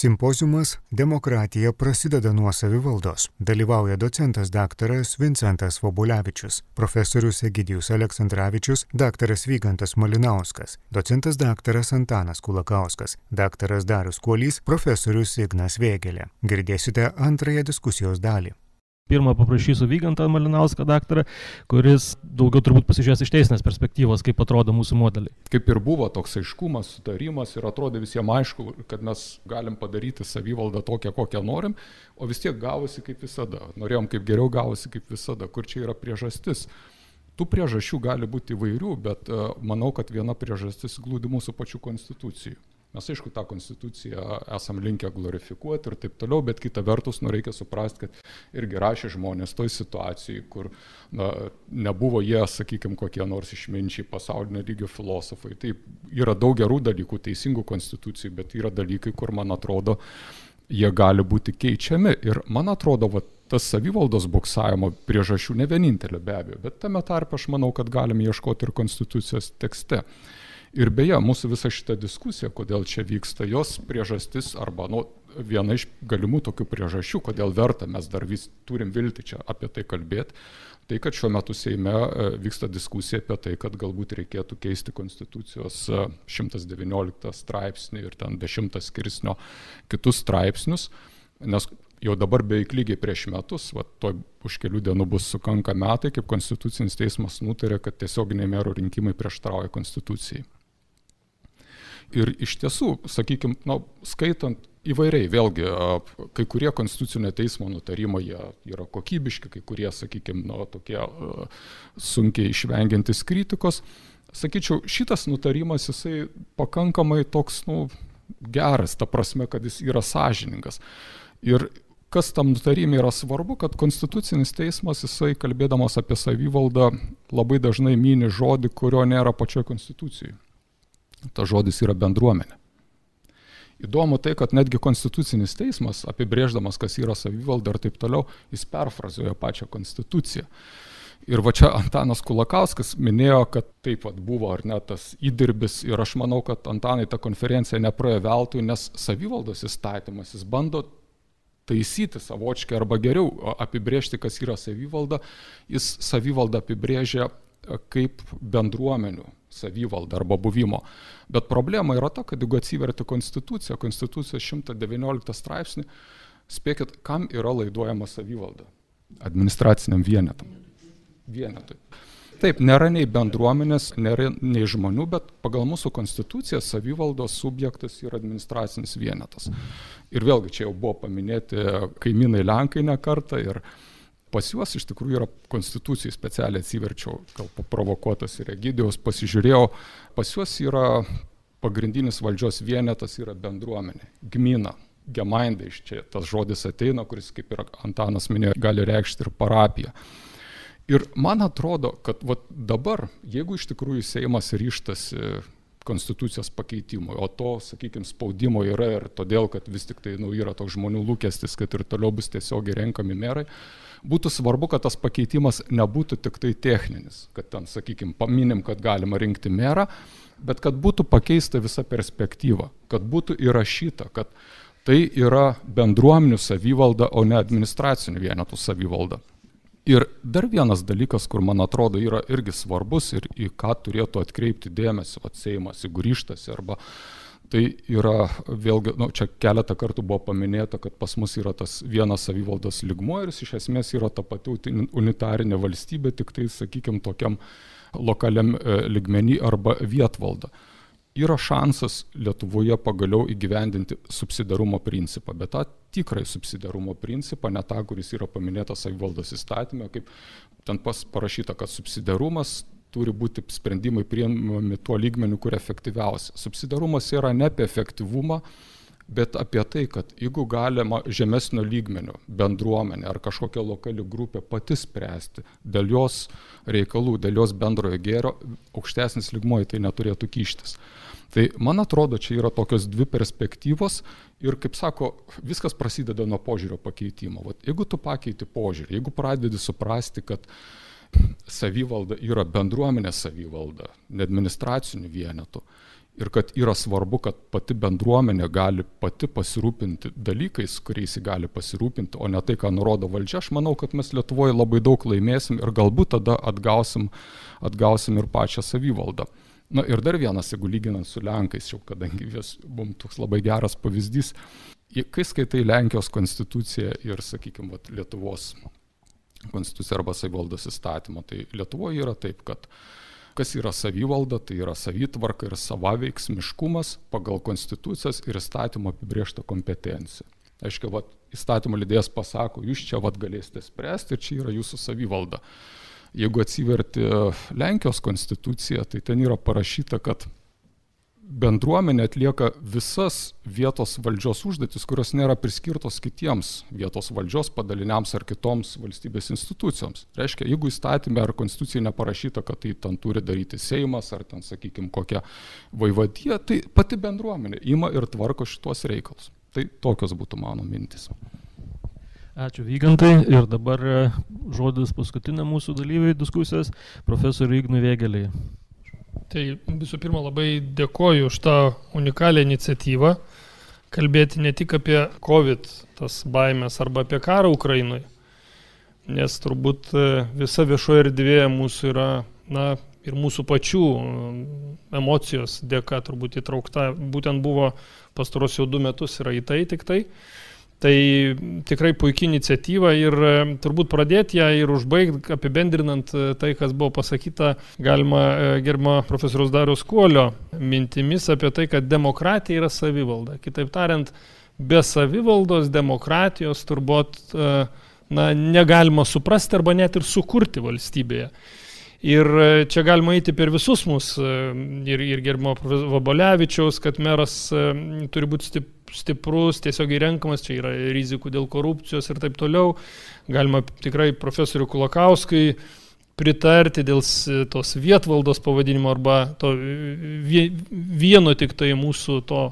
Simpozijumas Demokratija prasideda nuo savivaldos. Dalyvauja docentas daktaras Vincentas Vobulevičius, profesorius Egidijus Aleksandраvičius, daktaras Vygantas Malinauskas, docentas daktaras Antanas Kulakauskas, daktaras Darius Kuolys, profesorius Ignas Vėgelė. Girdėsite antrąją diskusijos dalį pirmą paprašysiu Vygantą Malinauską daktarą, kuris daugiau turbūt pasižiūrės iš teisinės perspektyvos, kaip atrodo mūsų modeliai. Kaip ir buvo toks aiškumas, sutarimas ir atrodė visiems aišku, kad mes galim padaryti savivaldą tokią, kokią norim, o vis tiek gavosi kaip visada. Norėjom kaip geriau gavosi kaip visada, kur čia yra priežastis. Tų priežasčių gali būti įvairių, bet uh, manau, kad viena priežastis glūdi mūsų pačių konstitucijų. Mes aišku tą konstituciją esam linkę glorifikuoti ir taip toliau, bet kita vertus, nu reikia suprasti, kad irgi rašė žmonės toj situacijai, kur na, nebuvo jie, sakykime, kokie nors išminčiai pasaulinio lygio filosofai. Taip, yra daug gerų dalykų, teisingų konstitucijų, bet yra dalykai, kur, man atrodo, jie gali būti keičiami. Ir man atrodo, va, tas savivaldos boksavimo priežasčių ne vienintelė be abejo, bet tame tarpe aš manau, kad galime ieškoti ir konstitucijos tekste. Ir beje, mūsų visa šita diskusija, kodėl čia vyksta, jos priežastis arba nu, viena iš galimų tokių priežasčių, kodėl verta mes dar vis turim vilti čia apie tai kalbėti, tai kad šiuo metu Seime e, vyksta diskusija apie tai, kad galbūt reikėtų keisti Konstitucijos 119 e, straipsnį ir ten 10 skirsnio kitus straipsnius, nes jau dabar beveik lygiai prieš metus, va, to už kelių dienų bus sukanka metai, kaip Konstitucinis teismas nutarė, kad tiesioginiai merų rinkimai prieštrauja Konstitucijai. Ir iš tiesų, sakykime, nu, skaitant įvairiai, vėlgi, kai kurie konstitucinio teismo nutarimai yra kokybiški, kai kurie, sakykime, nu, tokie sunkiai išvengiantis kritikos. Sakyčiau, šitas nutarimas, jisai pakankamai toks, nu, geras, ta prasme, kad jis yra sąžiningas. Ir kas tam nutarime yra svarbu, kad konstitucinis teismas, jisai kalbėdamas apie savivaldą, labai dažnai mini žodį, kurio nėra pačioje konstitucijoje tas žodis yra bendruomenė. Įdomu tai, kad netgi konstitucinis teismas, apibrėždamas, kas yra savivalda ir taip toliau, jis perfrazuoja pačią konstituciją. Ir va čia Antanas Kulakauskas minėjo, kad taip pat buvo ar ne tas įdirbis ir aš manau, kad Antanai ta konferencija nepraėjo veltui, nes savivaldos įstatymas jis bando taisyti savočkai arba geriau apibrėžti, kas yra savivalda. Jis savivaldą apibrėžia kaip bendruomenių savivaldą arba buvimo. Bet problema yra ta, kad jeigu atsiverti konstituciją, konstitucijos 119 straipsnį, spėkit, kam yra laiduojama savivalda? Administraciniam vienetam. Vienetui. Taip, nėra nei bendruomenės, nėra nei žmonių, bet pagal mūsų konstituciją savivaldos subjektas yra administracinis vienetas. Ir vėlgi čia jau buvo paminėti kaimynai Lenkai ne kartą ir Pas juos iš tikrųjų yra konstitucijai specialiai atsiverčiau, gal paprovokuotas ir Egidijos, pasižiūrėjau, pas juos yra pagrindinis valdžios vienetas yra bendruomenė, gmina, gemainda iš čia tas žodis ateina, kuris, kaip ir Antanas minėjo, gali reikšti ir parapiją. Ir man atrodo, kad vat, dabar, jeigu iš tikrųjų Seimas ryštasi konstitucijos pakeitimui, o to, sakykime, spaudimo yra ir todėl, kad vis tik tai nu, yra toks žmonių lūkestis, kad ir toliau bus tiesiogiai renkami merai, būtų svarbu, kad tas pakeitimas nebūtų tik tai techninis, kad ten, sakykime, paminim, kad galima rinkti merą, bet kad būtų pakeista visa perspektyva, kad būtų įrašyta, kad tai yra bendruomenių savivalda, o ne administracinių vienetų savivalda. Ir dar vienas dalykas, kur man atrodo yra irgi svarbus ir į ką turėtų atkreipti dėmesį, atseimas, jeigu ryštasi arba uh, Tai yra, vėlgi, nu, čia keletą kartų buvo paminėta, kad pas mus yra tas vienas savivaldos ligmuo ir jis iš esmės yra ta pati unitarinė valstybė, tik tai, sakykime, tokiam lokaliam e, ligmenį arba vietvaldą. Yra šansas Lietuvoje pagaliau įgyvendinti subsidarumo principą, bet tą tikrai subsidarumo principą, ne tą, kuris yra paminėtas savivaldos įstatymė, kaip ten parašyta, kad subsidarumas turi būti sprendimai priimami tuo lygmeniu, kur efektyviausia. Subsidarumas yra ne apie efektyvumą, bet apie tai, kad jeigu galima žemesnio lygmenio bendruomenė ar kažkokia lokali grupė pati spręsti dėl jos reikalų, dėl jos bendrojo gėrio, aukštesnis lygmo į tai neturėtų kištis. Tai man atrodo, čia yra tokios dvi perspektyvos ir, kaip sako, viskas prasideda nuo požiūrio pakeitimo. Vat, jeigu tu pakeiti požiūrį, jeigu pradedi suprasti, kad uh, savivalda yra bendruomenės savivalda, ne administracinių vienetų. ir kad yra svarbu, kad pati bendruomenė gali pati pasirūpinti dalykais, kuriais ji gali pasirūpinti, o ne tai, ką nurodo valdžia, aš manau, kad mes Lietuvoje labai daug laimėsim ir galbūt tada atgausim, atgausim ir pačią savivaldą. Na ir dar vienas, jeigu lyginant su Lenkais, jau kadangi vis mums toks labai geras pavyzdys, kai skaitai Lenkijos konstituciją ir, sakykime, Lietuvos konstituciją arba savivaldos įstatymą, tai Lietuvoje yra taip, kad Kas yra savivalda, tai yra savitvarka ir savaveiksmiškumas pagal konstitucijas ir įstatymo apibrieštą kompetenciją. Aiškiai, vat, įstatymo lydėjas pasako, jūs čia vat galėsite spręsti ir čia yra jūsų savivalda. Jeigu atsiverti Lenkijos konstituciją, tai ten yra parašyta, kad bendruomenė atlieka visas vietos valdžios užduotis, kurios nėra priskirtos kitiems vietos valdžios padaliniams ar kitoms valstybės institucijoms. Reiškia, jeigu įstatymė ar konstitucija neparašyta, kad tai ten turi daryti Seimas ar ten, sakykime, kokia vaivadija, tai pati bendruomenė ima ir tvarko šitos reikalus. Tai tokios būtų mano mintis. Ačiū Vygantai ir dabar žodis paskutinė mūsų dalyviai diskusijos profesoriui Ignui Vėgeliai. Tai visų pirma labai dėkoju už tą unikalią iniciatyvą kalbėti ne tik apie COVID tas baimės arba apie karą Ukrainoje, nes turbūt e, visa viešoje erdvėje mūsų yra, na, ir mūsų pačių e, emocijos dėka turbūt įtraukta, būtent buvo pastaros jau du metus yra į tai tik tai. Tai tikrai puikia iniciatyva ir e, turbūt pradėti ją ir užbaigti, apibendrinant e, tai, kas buvo pasakyta, galima e, gerbimo profesoriaus Darius Kuolio mintimis apie tai, kad demokratija yra savivalda. Kitaip tariant, be savivaldos demokratijos turbūt na, negalima suprasti arba net ir sukurti valstybėje. Ir čia galima eiti per visus mus, ir, ir gerbimo Vabolevičiaus, kad meras turi būti stiprus stiprus, tiesiogiai renkamas, čia yra rizikų dėl korupcijos ir taip toliau. Galima tikrai profesorių Kulakauskui pritarti dėl tos vietvaldos pavadinimo arba to vieno tik tai mūsų to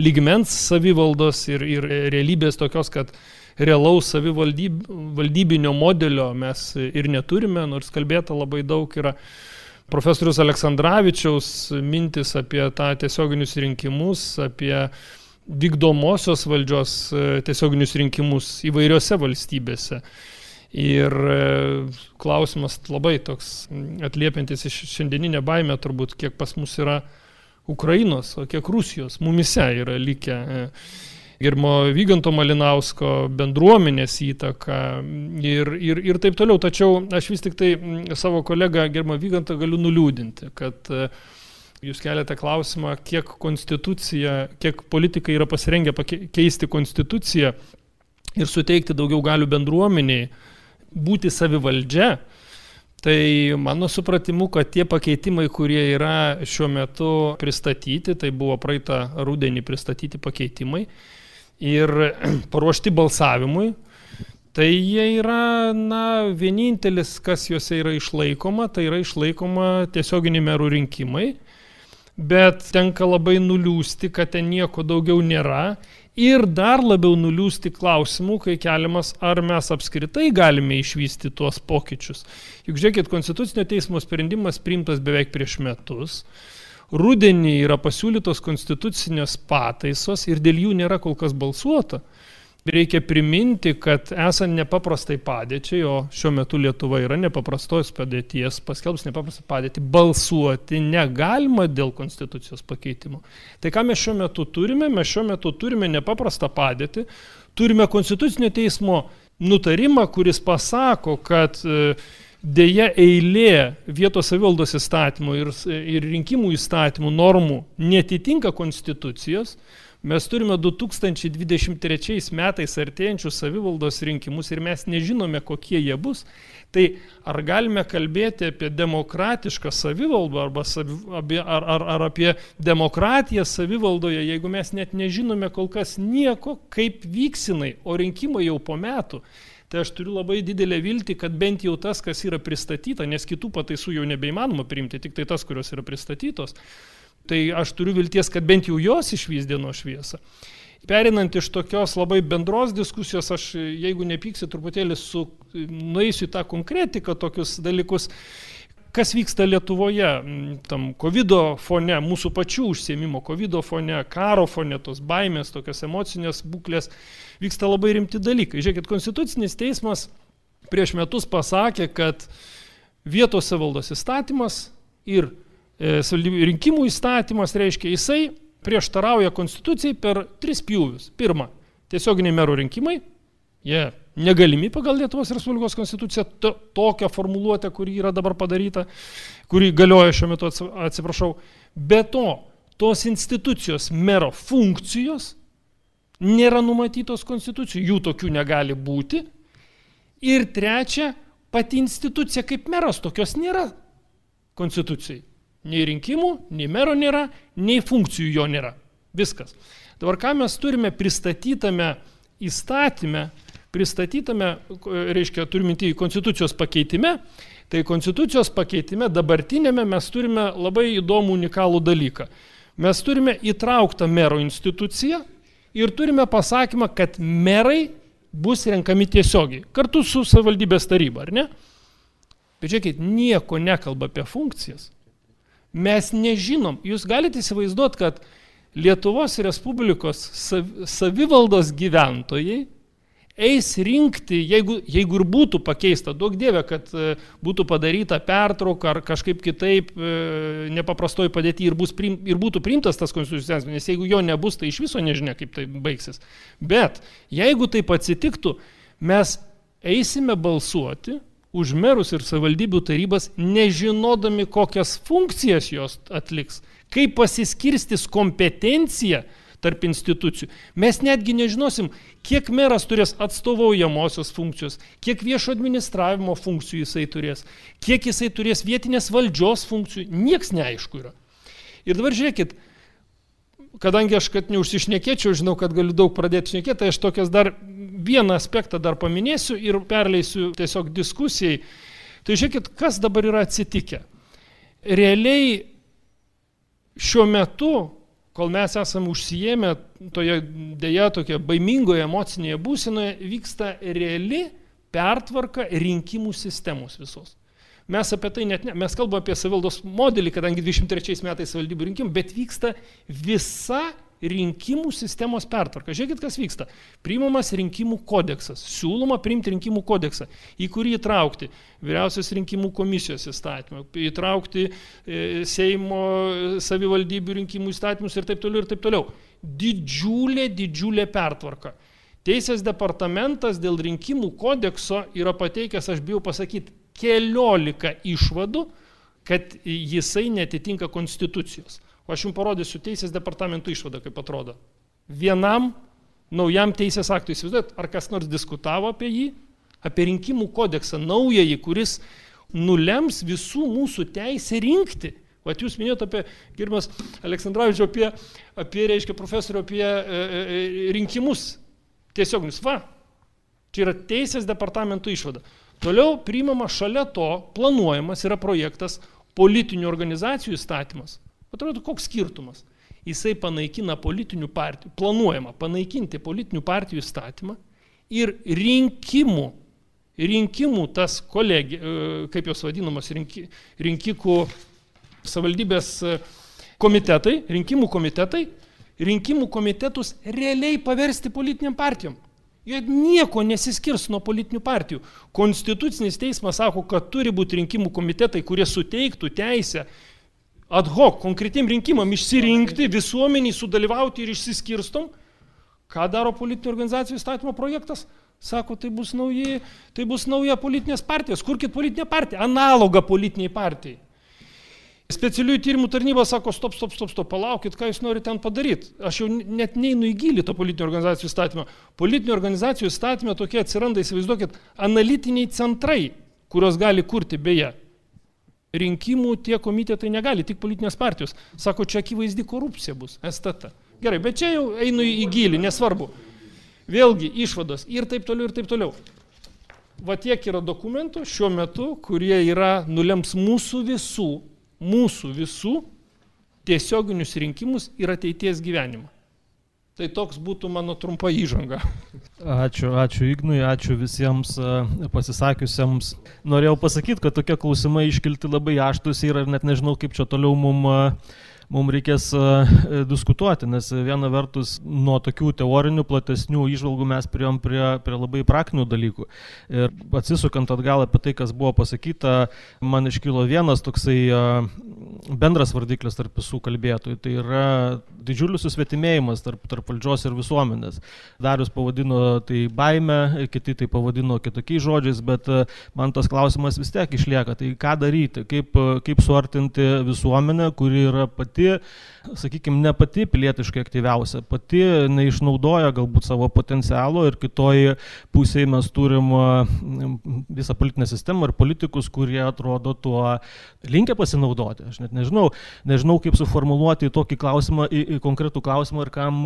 lygmens savivaldos ir, ir realybės tokios, kad realaus savivaldybinio modelio mes ir neturime, nors kalbėta labai daug yra profesorius Aleksandраvičiaus mintis apie tą tiesioginius rinkimus, apie vykdomosios valdžios e, tiesioginius rinkimus įvairiose valstybėse. Ir e, klausimas labai toks atliepiantis iš šiandieninę baimę turbūt, kiek pas mus yra Ukrainos, o kiek Rusijos mumise yra likę. E, Girmo Vyganto Malinausko bendruomenės įtaka ir, ir, ir taip toliau. Tačiau aš vis tik tai savo kolegą Girmo Vygantą galiu nuliūdinti, kad uh, Jūs keliate klausimą, kiek konstitucija, kiek politikai yra pasirengę keisti konstituciją ir suteikti daugiau galių bendruomeniai, būti savivaldžia. Tai mano supratimu, kad tie pakeitimai, kurie yra šiuo metu pristatyti, tai buvo praeitą rudenį pristatyti pakeitimai ir paruošti balsavimui, tai jie yra, na, vienintelis, kas juose yra išlaikoma, tai yra išlaikoma tiesioginiai merų rinkimai bet tenka labai nuliūsti, kad ten nieko daugiau nėra. Ir dar labiau nuliūsti klausimų, kai keliamas, ar mes apskritai galime išvysti tuos pokyčius. Juk žiūrėkit, Konstitucinio teismo sprendimas priimtas beveik prieš metus. Rudenį yra pasiūlytos konstitucinės pataisos ir dėl jų nėra kol kas balsuota. Reikia priminti, kad esant nepaprastai padėčiai, o šiuo metu Lietuva yra nepaprastos padėties, paskelbs nepaprastą padėtį, balsuoti negalima dėl konstitucijos pakeitimo. Tai ką mes šiuo metu turime? Mes šiuo metu turime nepaprastą padėtį, turime konstitucinio teismo nutarimą, kuris pasako, kad e, dėja eilė vietos savivaldos įstatymų ir, ir rinkimų įstatymų normų netitinka konstitucijos, Mes turime 2023 metais artėjančius savivaldos rinkimus ir mes nežinome, kokie jie bus. Tai ar galime kalbėti apie demokratišką savivaldą arba savi, ar, ar, ar apie demokratiją savivaldoje, jeigu mes net nežinome kol kas nieko, kaip vyksinai, o rinkimai jau po metų. Tai aš turiu labai didelę viltį, kad bent jau tas, kas yra pristatyta, nes kitų pataisų jau nebeįmanoma priimti, tik tai tas, kurios yra pristatytos, Tai aš turiu vilties, kad bent jau jos išvys dienos šviesą. Perinant iš tokios labai bendros diskusijos, aš, jeigu nepyksi, truputėlį su, nueisiu į tą konkretiką, tokius dalykus. kas vyksta Lietuvoje, tam COVID fone, mūsų pačių užsiemimo COVID fone, karo fone, tos baimės, tokios emocinės būklės, vyksta labai rimti dalykai. Žiūrėkit, Konstitucinis teismas prieš metus pasakė, kad vietos savaldos įstatymas ir e, rinkimų įstatymas reiškia, jisai prieštarauja konstitucijai per tris pjūvius. Pirma, tiesioginiai merų rinkimai, jie negalimi pagal Lietuvos Respublikos konstituciją, to, tokią formuluotę, kuri yra dabar padaryta, kuri galioja šiuo metu, atsiprašau. Be to, tos institucijos mero funkcijos nėra numatytos konstitucijų, jų tokių negali būti. Ir trečia, pati institucija kaip meras tokios nėra konstitucijai. Nei rinkimų, nei mero nėra, nei funkcijų jo nėra. Viskas. Dabar ką mes turime pristatytame įstatymę, pristatytame, reiškia, turiminti į konstitucijos pakeitime, tai konstitucijos pakeitime dabartinėme mes turime labai įdomų unikalų dalyką. Mes turime įtrauktą mero instituciją ir turime pasakymą, kad merai bus renkami tiesiogiai, kartu su savivaldybės taryba, ar ne? Bet žiūrėkit, nieko nekalba apie funkcijas. Mes nežinom, jūs galite įsivaizduoti, kad Lietuvos Respublikos savivaldos gyventojai eis rinkti, jeigu, jeigu ir būtų pakeista, daug dievė, kad e, būtų padaryta pertrauka ar kažkaip kitaip e, nepaprastoj padėti ir, priim, ir būtų priimtas tas konstitucinis, nes jeigu jo nebus, tai iš viso nežinia, kaip tai baigsis. Bet jeigu taip atsitiktų, mes eisime balsuoti už merus ir savivaldybių tarybas, nežinodami, kokias funkcijas jos atliks, kaip pasiskirstis kompetencija, tarp institucijų. Mes netgi nežinosim, kiek meras turės atstovaujamosios funkcijos, kiek viešo administravimo funkcijų jisai turės, kiek jisai turės vietinės valdžios funkcijų, nieks neaišku yra. Ir dabar žiūrėkit, kadangi aš, kad neužsišnekėčiau, žinau, kad galiu daug pradėti šnekėti, tai aš tokias dar vieną aspektą dar paminėsiu ir perleisiu tiesiog diskusijai. Tai žiūrėkit, kas dabar yra atsitikę. Realiai šiuo metu kol mes esame užsijėmę toje dėja tokia baimingoje emocinėje būsenoje, vyksta reali pertvarka rinkimų sistemos visos. Mes apie tai net ne, mes kalbame apie savivaldos modelį, kadangi 23 metais valdybų rinkimų, bet vyksta visa rinkimų sistemos pertvarka. Žiūrėkit, kas vyksta. Priimamas rinkimų kodeksas. Siūloma priimti rinkimų kodeksą, į kurį įtraukti vyriausios rinkimų komisijos įstatymą, įtraukti e, Seimo savivaldybių rinkimų įstatymus ir taip toliau ir taip toliau. Didžiulė, didžiulė pertvarka. Teisės departamentas dėl rinkimų kodekso yra pateikęs, aš bijau pasakyti, keliolika išvadų, kad jisai netitinka konstitucijos. Aš jums parodysiu teisės departamentų išvadą, kaip atrodo. Vienam naujam teisės aktui, įsivaizduojat, ar kas nors diskutavo apie jį, apie rinkimų kodeksą naująjį, kuris nulems visų mūsų teisę rinkti. Vat jūs minėjote apie, girmas Aleksandrovičiu, apie, apie, reiškia, profesorių, apie e, e, e rinkimus. Tiesiog, va, čia yra teisės departamentų išvada. Toliau priimama šalia to, planuojamas yra projektas politinių organizacijų įstatymas. Atrodo, koks skirtumas? Jisai panaikina politinių partijų, planuojama panaikinti politinių partijų įstatymą ir rinkimų, rinkimų tas kolegija, e, kaip jos vadinamas, rinki, rinkikų savaldybės e, komitetai, rinkimų komitetai, rinkimų komitetus realiai paversti politiniam partijom. Jie nieko nesiskirs nuo politinių partijų. Konstitucinis teismas sako, kad turi būti rinkimų komitetai, kurie suteiktų teisę ad hoc konkretiem rinkimam išsirinkti, visuomeniai sudalyvauti ir išsiskirstom, ką daro politinių organizacijų įstatymo projektas? Sako, tai bus, nauji, tai bus nauja politinės partijos. Kurkit politinę partiją, analogą politiniai partijai. Specialiųjų tyrimų tarnyba sako, stop, stop, stop, stop, palaukit, ką jūs norite ten padaryti. Aš jau net neinu į gilį to politinių organizacijų įstatymą. Politinių organizacijų įstatymė tokie atsiranda, įsivaizduokit, analitiniai centrai, kurios gali kurti beje rinkimų tie komitetai negali, tik politinės partijos. Sako, čia akivaizdi korupcija bus, STT. Gerai, bet čia jau einu į gilį, nesvarbu. Vėlgi išvados ir taip toliau, ir taip toliau. Va tiek yra dokumentų šiuo metu, kurie yra nulems mūsų visų, mūsų visų tiesioginius rinkimus ir ateities gyvenimą. Tai toks būtų mano trumpa įžanga. Ačiū, ačiū Ignui, ačiū visiems pasisakiusiems. Norėjau pasakyti, kad tokie klausimai iškilti labai aštus yra ir net nežinau, kaip čia toliau mums mums reikės diskutuoti, nes viena vertus nuo tokių teorinių, platesnių išvalgų mes priejom prie, prie labai praktinių dalykų. Ir atsisukant atgal apie tai, kas buvo pasakyta, man iškilo vienas toksai bendras vardiklis tarp visų kalbėtojų. Tai yra didžiulis susvetimėjimas tarp, tarp valdžios ir visuomenės. Darius pavadino tai baime, kiti tai pavadino kitokiais žodžiais, bet man tas klausimas vis tiek išlieka. Tai ką daryti, kaip, kaip suartinti visuomenę, kuri yra pati sakykime, ne pati pilietiškai aktyviausia, pati neišnaudoja galbūt savo potencialo ir kitoj pusėje mes turim visą politinę sistemą ir politikus, kurie atrodo tuo linkę pasinaudoti. Aš net nežinau, nežinau kaip suformuluoti tokį klausimą, į, į konkretų klausimą ir kam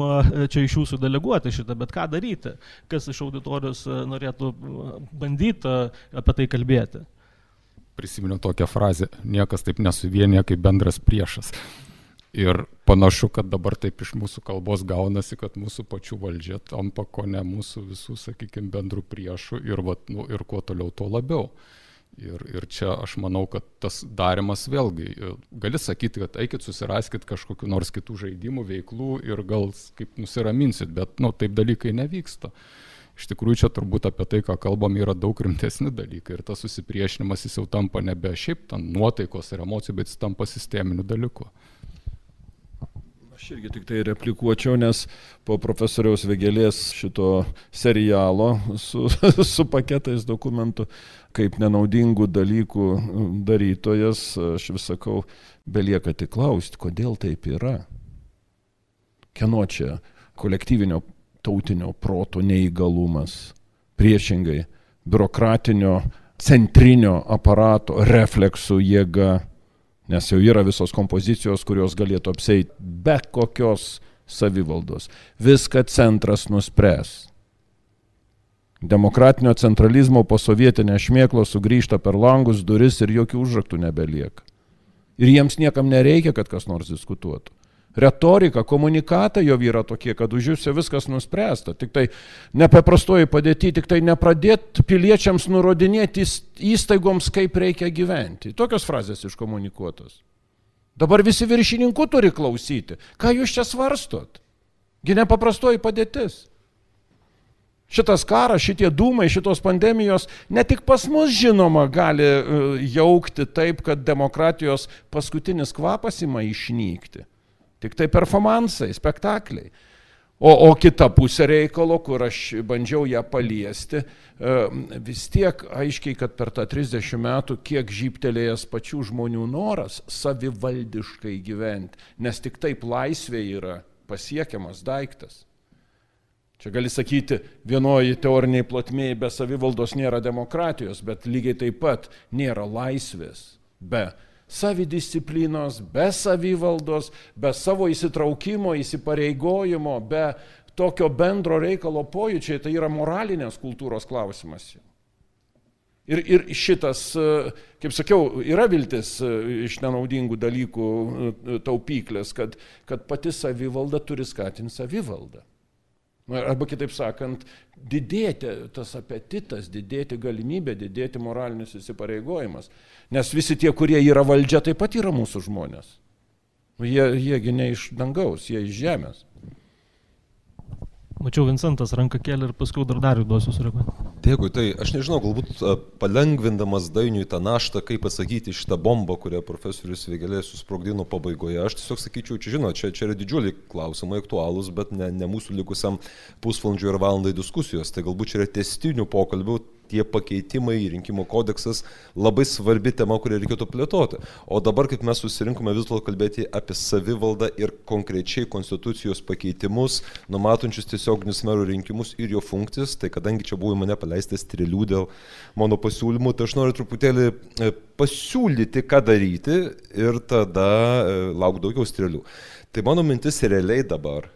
čia iš jūsų deleguoti šitą, bet ką daryti, kas iš auditorijos norėtų bandyti apie tai kalbėti prisiminiau tokią frazę, niekas taip nesuvienyje kaip bendras priešas. Ir panašu, kad dabar taip iš mūsų kalbos gaunasi, kad mūsų pačių valdžia tampa ko ne mūsų visų, sakykime, bendrų priešų ir, vat, nu, ir kuo toliau, tuo labiau. Ir, ir čia aš manau, kad tas darimas vėlgi, gali sakyti, kad eikit susiraskit kažkokiu nors kitų žaidimų, veiklų ir gal kaip nusiraminsit, bet nu, taip dalykai nevyksta. Iš tikrųjų, čia turbūt apie tai, ką kalbam, yra daug rimtesni dalykai ir tas susipriešinimas jis jau tampa nebe šiaip ten nuotaikos ir emocijų, bet jis tampa sisteminiu dalyku. Aš irgi tik tai replikuočiau, nes po profesoriaus Vegelės šito serialo su, su paketais dokumentų, kaip nenaudingų dalykų darytojas, aš vis sakau, belieka tik klausti, kodėl taip yra. Kieno čia kolektyvinio tautinio proto neįgalumas, priešingai biurokratinio centrinio aparato refleksų jėga nes jau yra visos kompozicijos, kurios galėtų apseiti be kokios savivaldos. Viską centras nuspręs. Demokratinio centralizmo posovietinė šmėklo sugrįžta per langus, duris ir jokių užraktų nebelieka. Ir jiems niekam nereikia, kad kas nors diskutuotų retorika, komunikatai jo yra tokie, kad už jūs viskas nuspręsta. Tik tai nepaprastoji padėti, tik tai nepradėti piliečiams nurodinėti įstaigoms, kaip reikia gyventi. Tokios frazės iškomunikuotos. Dabar visi viršininkų turi klausyti. Ką jūs čia svarstot? Gi nepaprastoji padėtis. Šitas karas, šitie dūmai, šitos pandemijos ne tik pas mus žinoma gali e, jaukti taip, kad demokratijos paskutinis kvapas ima išnykti. Tik tai performansai, spektakliai. O, o kita pusė reikalo, kur aš bandžiau ją paliesti, vis tiek aiškiai, kad per tą 30 metų kiek žyptelėjęs pačių žmonių noras savivaldiškai gyventi, nes tik taip laisvė yra pasiekiamas daiktas. Čia gali sakyti, vienoji teoriniai plotmėje be savivaldos nėra demokratijos, bet lygiai taip pat nėra laisvės be savidisciplinos, be savivaldos, be savo įsitraukimo, įsipareigojimo, be tokio bendro reikalo pojūčiai, tai yra moralinės kultūros klausimas. Ir, ir šitas, kaip sakiau, yra viltis iš nenaudingų dalykų taupyklės, kad, kad pati savivalda turi skatinti savivaldą. Arba kitaip sakant, didėti tas apetitas, didėti galimybė, didėti moralinis įsipareigojimas. Nes visi tie, kurie yra valdžia, taip pat yra mūsų žmonės. Nu, jie, jiegi ne iš dangaus, jie iš žemės. Mačiau Vincentas ranką kėlė ir paskui dar dar duosiu sureaguoti. Dėkui, tai aš nežinau, galbūt palengvindamas dainiui tą naštą, kaip pasakyti šitą bombą, kurią profesorius Vėgelė susprogdino pabaigoje, aš tiesiog sakyčiau, čia žinot, čia, čia yra didžiuliai klausimai aktualūs, bet ne, ne mūsų likusiam pusvalandžiui ir valandai diskusijos, tai galbūt čia yra testinių pokalbių tie pakeitimai, rinkimų kodeksas labai svarbi tema, kurią reikėtų plėtoti. O dabar, kaip mes susirinkome vis dėlto kalbėti apie savivaldą ir konkrečiai konstitucijos pakeitimus, numatančius tiesioginius merų rinkimus ir jo funkcijas, tai kadangi čia buvo mane paleistas strėlių dėl mano pasiūlymų, tai aš noriu truputėlį e, pasiūlyti, ką daryti ir tada e, lauk daugiau strėlių. Tai mano mintis realiai dabar.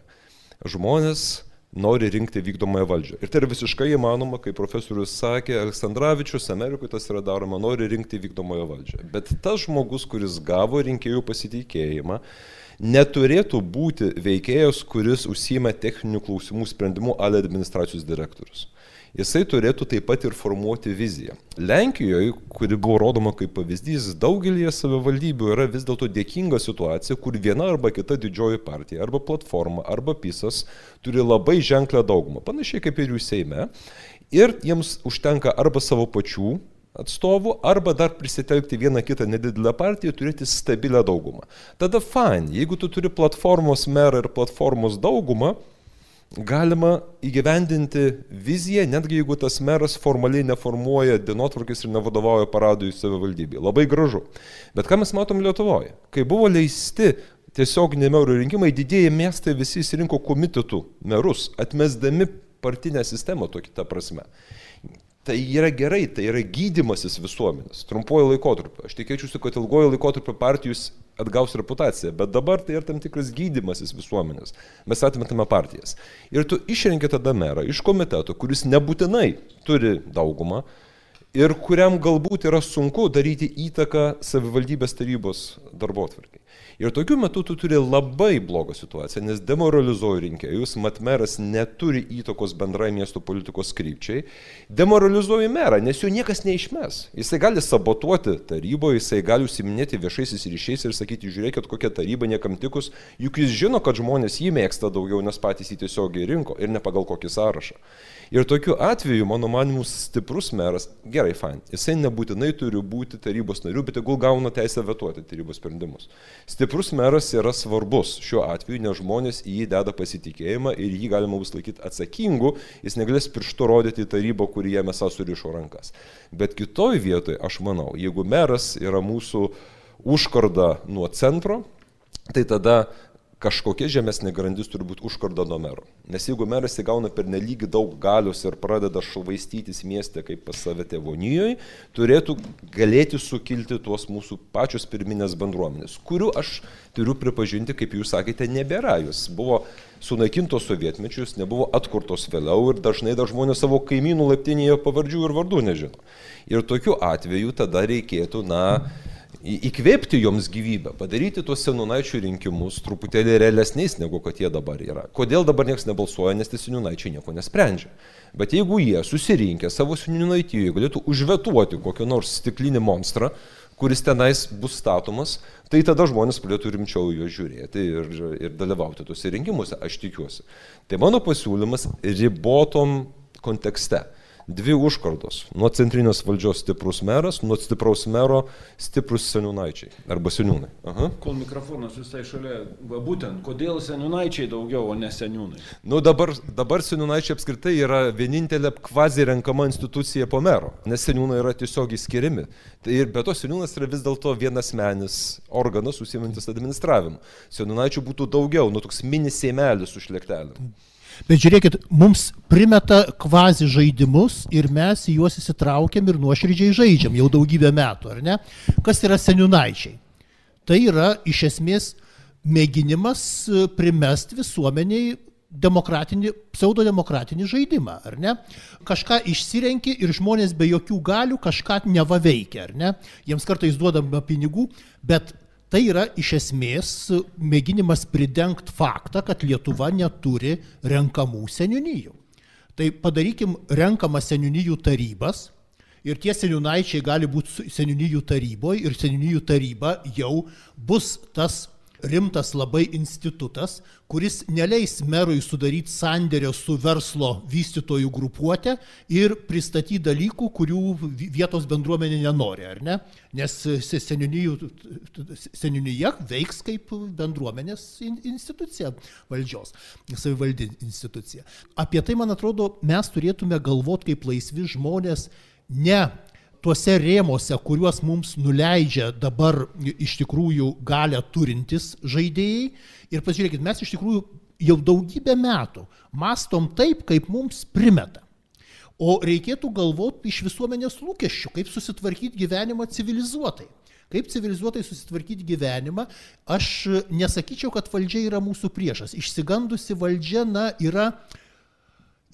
Žmonės nori rinkti vykdomąją valdžią. Ir tai yra visiškai įmanoma, kaip profesorius sakė, Aleksandраvičius, Amerikoje tas yra daroma, nori rinkti vykdomąją valdžią. Bet tas žmogus, kuris gavo rinkėjų pasitikėjimą, neturėtų būti veikėjas, kuris užsima techninių klausimų sprendimų ale administracijos direktorius jisai turėtų taip pat ir formuoti viziją. Lenkijoje, kuri buvo rodoma kaip pavyzdys, daugelį savivaldybių yra vis dėlto dėkinga situacija, kur viena arba kita didžioji partija, arba platforma, arba pisas turi labai ženklę daugumą, panašiai kaip ir jų Seime. Ir jiems užtenka arba savo pačių atstovų, arba dar prisitelkti vieną kitą nedidelę partiją, turėti stabilę daugumą. Tada fine, jeigu tu turi platformos merą ir platformos daugumą, galima įgyvendinti viziją, netgi jeigu tas meras formaliai neformuoja dienotvarkės ir nevadovauja paradui savivaldybėje. Labai gražu. Bet ką mes matom Lietuvoje? Kai buvo leisti tiesioginiai merų rinkimai, didėjai miestai visi įsirinko komitetų merus, atmesdami partinę sistemą tokia prasme. Tai yra gerai, tai yra gydimasis visuomenės, trumpuoju laikotarpiu. Aš tikėčiausi, kad ilgojo laikotarpio partijos atgaus reputaciją, bet dabar tai yra tam tikras gydimasis visuomenės. Mes atmetame partijas. Ir tu išrenki tada merą iš komiteto, kuris nebūtinai turi daugumą ir kuriam galbūt yra sunku daryti įtaką savivaldybės tarybos darbo atvarkiai. Ir tokiu metu tu turi labai blogą situaciją, nes demoralizuoji rinkėjus, mat meras neturi įtakos bendrai miesto politikos krypčiai, demoralizuoji merą, nes jo niekas neišmes. Jisai gali sabotuoti taryboje, jisai gali užsiminėti viešaisiais ryšiais ir sakyti, žiūrėkit, kokia taryba niekam tikus, juk jis žino, kad žmonės jį mėgsta daugiau, nes patys jį tiesiogiai rinko ir ne pagal kokį sąrašą. Ir tokiu atveju, mano manimu, stiprus meras, gerai, fine, jisai nebūtinai turi būti tarybos nariu, bet jeigu gauna teisę vetuoti tarybos sprendimus. Stiprus meras yra svarbus šiuo atveju, nes žmonės į jį deda pasitikėjimą ir jį galima bus laikyti atsakingu, jis negalės pirštu rodyti į tarybą, kurį jame esą surišo rankas. Bet kitoj vietoje, aš manau, jeigu meras yra mūsų užkarda nuo centro, tai tada kažkokia žemesnė grandis turi būti užkarda nuo mero. Nes jeigu meras įgauna per nelygi daug galios ir pradeda švaistytis mieste kaip pas save tėvonijoje, turėtų galėti sukilti tuos mūsų pačios pirminės bendruomenės, kurių aš turiu pripažinti, kaip jūs sakėte, nebėra. Jūs buvo sunaikintos sovietmečius, nebuvo atkurtos vėliau ir dažnai dar žmonės savo kaimynų laiptinėje pavardžių ir vardų nežino. Ir tokiu atveju tada reikėtų, na, įkvėpti joms gyvybę, padaryti tuos senunaičių rinkimus truputėlį realesniais negu kad jie dabar yra. Kodėl dabar niekas nebalsuoja, nes tie senunaičiai nieko nesprendžia. Bet jeigu jie susirinkę savo senunaityje galėtų užvetuoti kokią nors stiklinį monstrą, kuris tenais bus statomas, tai tada žmonės pradėtų rimčiau jo žiūrėti ir, ir dalyvauti tuose rinkimuose, aš tikiuosi. Tai mano pasiūlymas ribotom kontekste dvi užkardos. Nuo centrinės valdžios stiprus meras, nuo stipraus mero stiprus seniūnaičiai arba seniūnai. Aha. Kol mikrofonas visai šalia, būtent, kodėl seniūnaičiai daugiau, o ne seniūnai? Nu, dabar, dabar seniūnaičiai apskritai yra vienintelė kvazi renkama institucija po mero, nes seniūnai yra tiesiogiai skiriami. Tai ir be to seniūnas yra vis dėlto vienas menis organas užsiimantis administravimu. Seniūnaičių būtų daugiau, nu toks mini seimelis su šlektelėm. Bet žiūrėkit, mums primeta kvazi žaidimus ir mes į juos įsitraukiam ir nuoširdžiai žaidžiam jau daugybę metų, ar ne? Kas yra seniunaičiai? Tai yra iš esmės mėginimas e, primest visuomeniai demokratinį, pseudodemokratinį žaidimą, ar ne? Kažką išsirenki ir žmonės be jokių galių kažką neva veikia, ar ne? Jiems kartais duodama pinigų, bet Tai yra iš esmės mėginimas pridengti faktą, kad Lietuva neturi renkamų seniūnyjų. Tai padarykim renkamas seniūnyjų tarybas ir tie seniūnaičiai gali būti seniūnyjų taryboje ir seniūnyjų taryba jau bus tas rimtas labai institutas, kuris neleis merui sudaryti sandėrio su verslo vystytojų grupuotė ir pristatyti dalykų, kurių vietos bendruomenė nenori, ar ne? Nes seniūnyje veiks kaip bendruomenės institucija valdžios, savivaldė institucija. Apie tai, man atrodo, mes turėtume galvoti kaip laisvi žmonės, ne tuose rėmose, kuriuos mums nuleidžia dabar iš tikrųjų galę turintis žaidėjai. Ir pasižiūrėkit, mes iš tikrųjų jau daugybę metų mastom taip, kaip mums primeta. O reikėtų galvoti iš visuomenės lūkesčių, kaip susitvarkyti gyvenimą civilizuotai. Kaip civilizuotai susitvarkyti gyvenimą, aš nesakyčiau, kad valdžia yra mūsų priešas. Išsigandusi valdžia, na, yra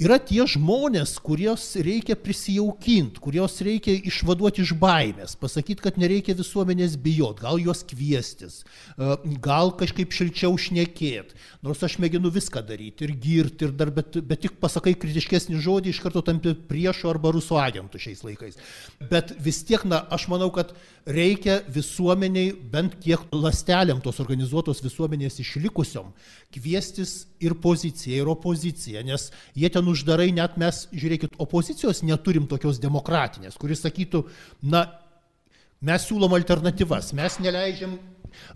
yra tie žmonės, kurios reikia prisijaukinti, kurios reikia išvaduoti iš baimės, pasakyti, kad nereikia visuomenės bijot, gal juos kviestis, e, gal kažkaip šilčiau šnekėti. Nors aš mėginu viską daryti ir girti, ir dar, bet, bet tik pasakai kritiškesnį žodį, iš karto tampi priešo arba rusų agentų šiais laikais. Bet vis tiek, na, aš manau, kad reikia visuomeniai, bent kiek lastelėm tos organizuotos visuomenės išlikusiom, kviestis ir poziciją, ir opoziciją, nes jie ten uždarai, net mes, žiūrėkit, opozicijos neturim tokios demokratinės, kuris sakytų, na, mes siūlom alternatyvas, mes neleidžiam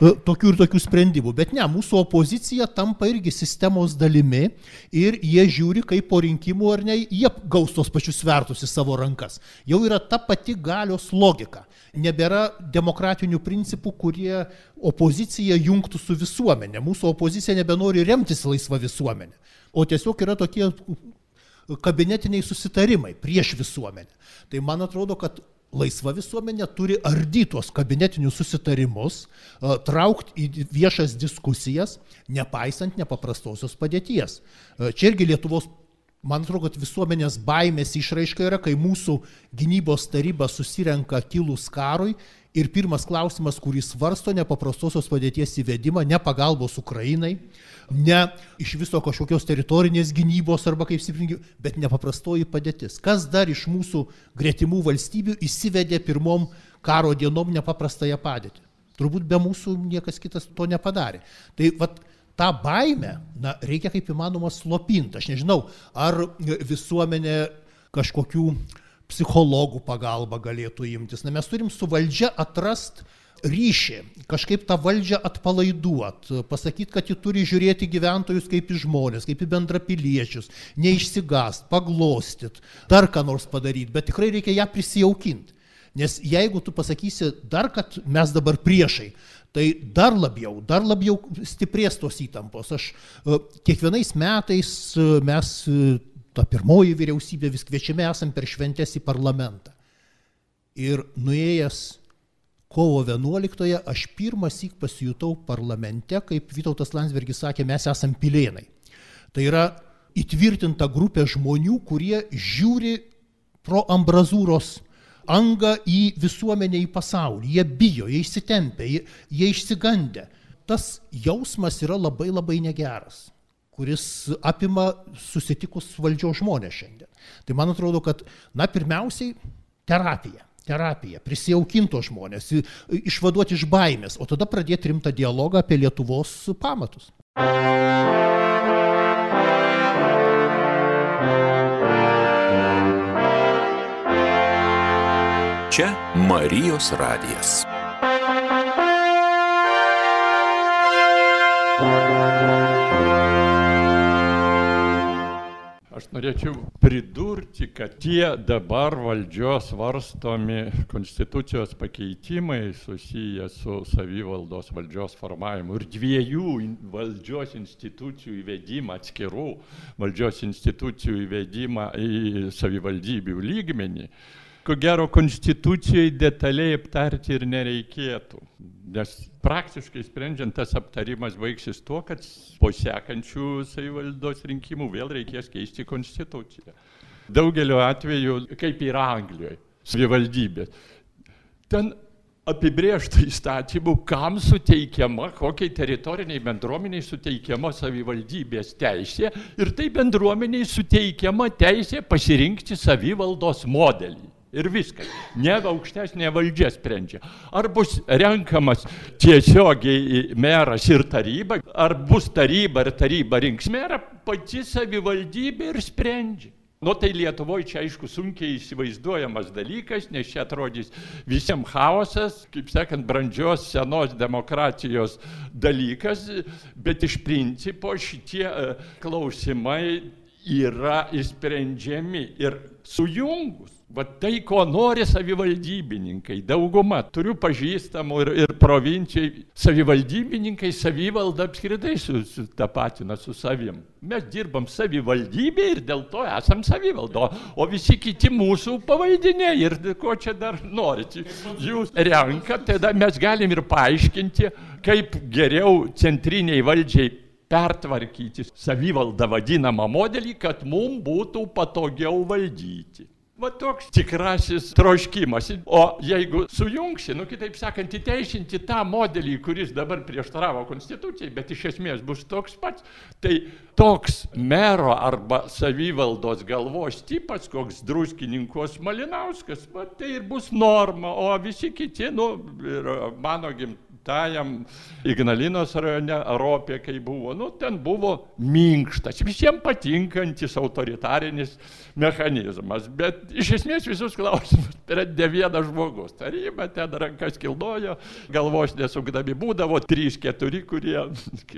E, tokių ir tokių sprendimų. Bet ne, mūsų opozicija tampa irgi sistemos dalimi ir jie žiūri, kaip po rinkimų ar ne, jie gaus tos pačius svertus į savo rankas. Jau yra ta pati galios logika. Nebėra demokratinių principų, kurie opoziciją jungtų su visuomenė. Mūsų opozicija nebenori remtis laisvą visuomenę. O tiesiog yra tokie kabinetiniai susitarimai prieš visuomenę. Tai man atrodo, kad laisva visuomenė turi ardyti tuos kabinetinius susitarimus, traukti į viešas diskusijas, nepaisant nepaprastosios padėties. Čia irgi Lietuvos, man atrodo, kad visuomenės baimės išraiška yra, kai mūsų gynybos taryba susirenka kilus karui ir pirmas klausimas, kurį svarsto nepaprastosios padėties įvedimą, ne pagalbos Ukrainai, ne iš viso kažkokios teritorinės gynybos arba kaip stipringi, bet nepaprastoji padėtis. Kas dar iš mūsų gretimų valstybių įsivedė pirmom karo dienom nepaprastąją padėtį? Turbūt be mūsų niekas kitas to nepadarė. Tai vat, tą baimę na, reikia kaip įmanoma slopinti. Aš nežinau, ar visuomenė kažkokių psichologų pagalba galėtų imtis. Na, mes turim su valdžia atrast ryšį, kažkaip tą valdžią atpalaiduot, pasakyti, kad ji turi žiūrėti gyventojus kaip į žmonės, kaip į bendrapiliečius, neišsigast, paglostyt, dar ką nors padaryti, bet tikrai reikia ją prisijaukinti. Nes jeigu tu pasakysi dar, kad mes dabar priešai, tai dar labiau, dar labiau stiprės tos įtampos. Aš e, kiekvienais metais e, mes, e, ta pirmoji vyriausybė, vis kviečiame esam per šventės į parlamentą. Ir nuėjęs kovo 11-ąją aš pirmas įk pasijutau parlamente, kaip Vytautas Landsbergis sakė, mes esam pilėnai. Tai yra įtvirtinta grupė žmonių, kurie žiūri pro ambrazūros angą į visuomenę, į pasaulį. Jie bijo, jie įsitempia, jie, jie išsigandę. Tas jausmas yra labai labai negeras, kuris apima susitikus valdžios žmonės šiandien. Tai man atrodo, kad, na, pirmiausiai, terapija terapija, prisijaukinto žmonės, išvaduoti iš baimės, o tada pradėti rimtą dialogą apie Lietuvos pamatus. Čia Marijos radijas. Aš norėčiau pridurti, kad tie dabar valdžios varstomi konstitucijos pakeitimai susiję su savivaldos valdžios formavimu ir dviejų valdžios institucijų įvedimą, atskirų valdžios institucijų įvedimą į savivaldybių lygmenį, ko gero konstitucijai detaliai aptarti ir nereikėtų. Nes praktiškai sprendžiant tas aptarimas baigsis tuo, kad po sekančių savivaldos rinkimų vėl reikės keisti konstituciją. Daugeliu atveju, kaip yra Anglijoje, savivaldybės. Ten apibriešta įstatymų, kam suteikiama, kokiai teritoriniai bendruomeniai suteikiama savivaldybės teisė ir tai bendruomeniai suteikiama teisė pasirinkti savivaldos modelį. Ir viskas. Ne aukštesnė valdžia sprendžia. Ar bus renkamas tiesiogiai meras ir taryba, ar bus taryba ir taryba rinks merą, pati savivaldybė ir sprendžia. Nu tai Lietuvoje čia aišku sunkiai įsivaizduojamas dalykas, nes čia atrodys visiems chaosas, kaip sakant, brandžios senos demokratijos dalykas, bet iš principo šitie e, klausimai yra įsprendžiami ir sujungus Va tai, ko nori savivaldybininkai, dauguma, turiu pažįstamų ir, ir provincijai, savivaldybininkai savivaldą apskritai sutapatina su savim. Mes dirbam savivaldybė ir dėl to esam savivaldo, o visi kiti mūsų pavaldiniai ir ko čia dar norite. Jūs renkate, tada mes galim ir paaiškinti, kaip geriau centriniai valdžiai pertvarkyti savivaldą vadinamą modelį, kad mums būtų patogiau valdyti. Va toks tikrasis troškimas. O jeigu sujungsi, nu kitaip sakant, įteisinti tą modelį, kuris dabar prieštaravo konstitucijai, bet iš esmės bus toks pats, tai toks mero arba savivaldos galvos tipas, koks druskininkos Malinauskas, va, tai ir bus norma, o visi kiti, nu, ir mano gimtas tajam Ignalinos rajone, Aropė, kai buvo, nu, ten buvo minkštas, visiems patinkantis autoritarinis mechanizmas, bet iš esmės visus klausimus sprendė vienas žmogus. Taryba ten rankas kildojo, galvos nesugdami būdavo, trys, keturi, kurie,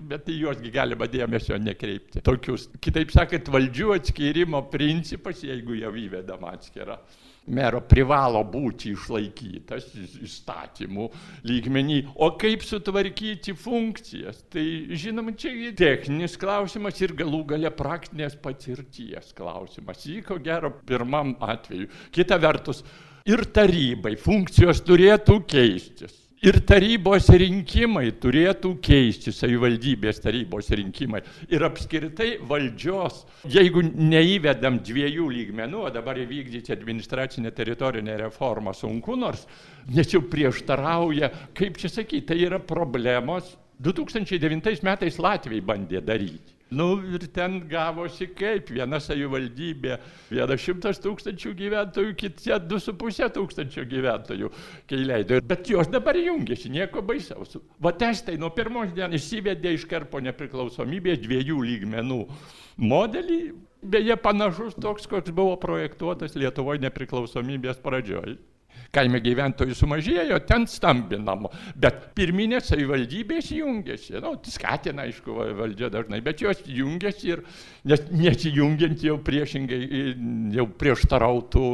bet į juosgi galima dėmesio nekreipti. Tokius, kitaip sakant, valdžių atskirimo principas, jeigu jau įvedam atskirą mero privalo būti išlaikytas įstatymų lygmenį. O kaip sutvarkyti funkcijas? Tai žinoma, čia techninis klausimas ir galų gale praktinės patirties klausimas. Įko gero pirmam atveju. Kita vertus, ir tarybai funkcijos turėtų keistis. Ir tarybos rinkimai turėtų keisti, savivaldybės tarybos rinkimai. Ir apskritai valdžios, jeigu neįvedam dviejų lygmenų, o dabar įvykdyti administracinę teritorinę reformą sunku, nors nes jau prieštarauja, kaip čia sakyti, tai yra problemos. 2009 metais Latvijai bandė daryti. Nu ir ten gavosi kaip, viena savivaldybė, vienas šimtas tūkstančių gyventojų, kitie du su pusė tūkstančio gyventojų, kai leido. Bet jos dabar jungiasi, nieko baisaus. Va testai nuo pirmos dienos įsivedė iš karpo nepriklausomybės dviejų lygmenų modelį, beje panašus toks, koks buvo projektuotas Lietuvoje nepriklausomybės pradžioje kaime gyventojų sumažėjo, ten stambinamo. Bet pirminės savivaldybės jungiasi, nu, skatina, aišku, valdžia dažnai, bet jos jungiasi ir nes, nesijungiant jau priešingai, jau prieštarautų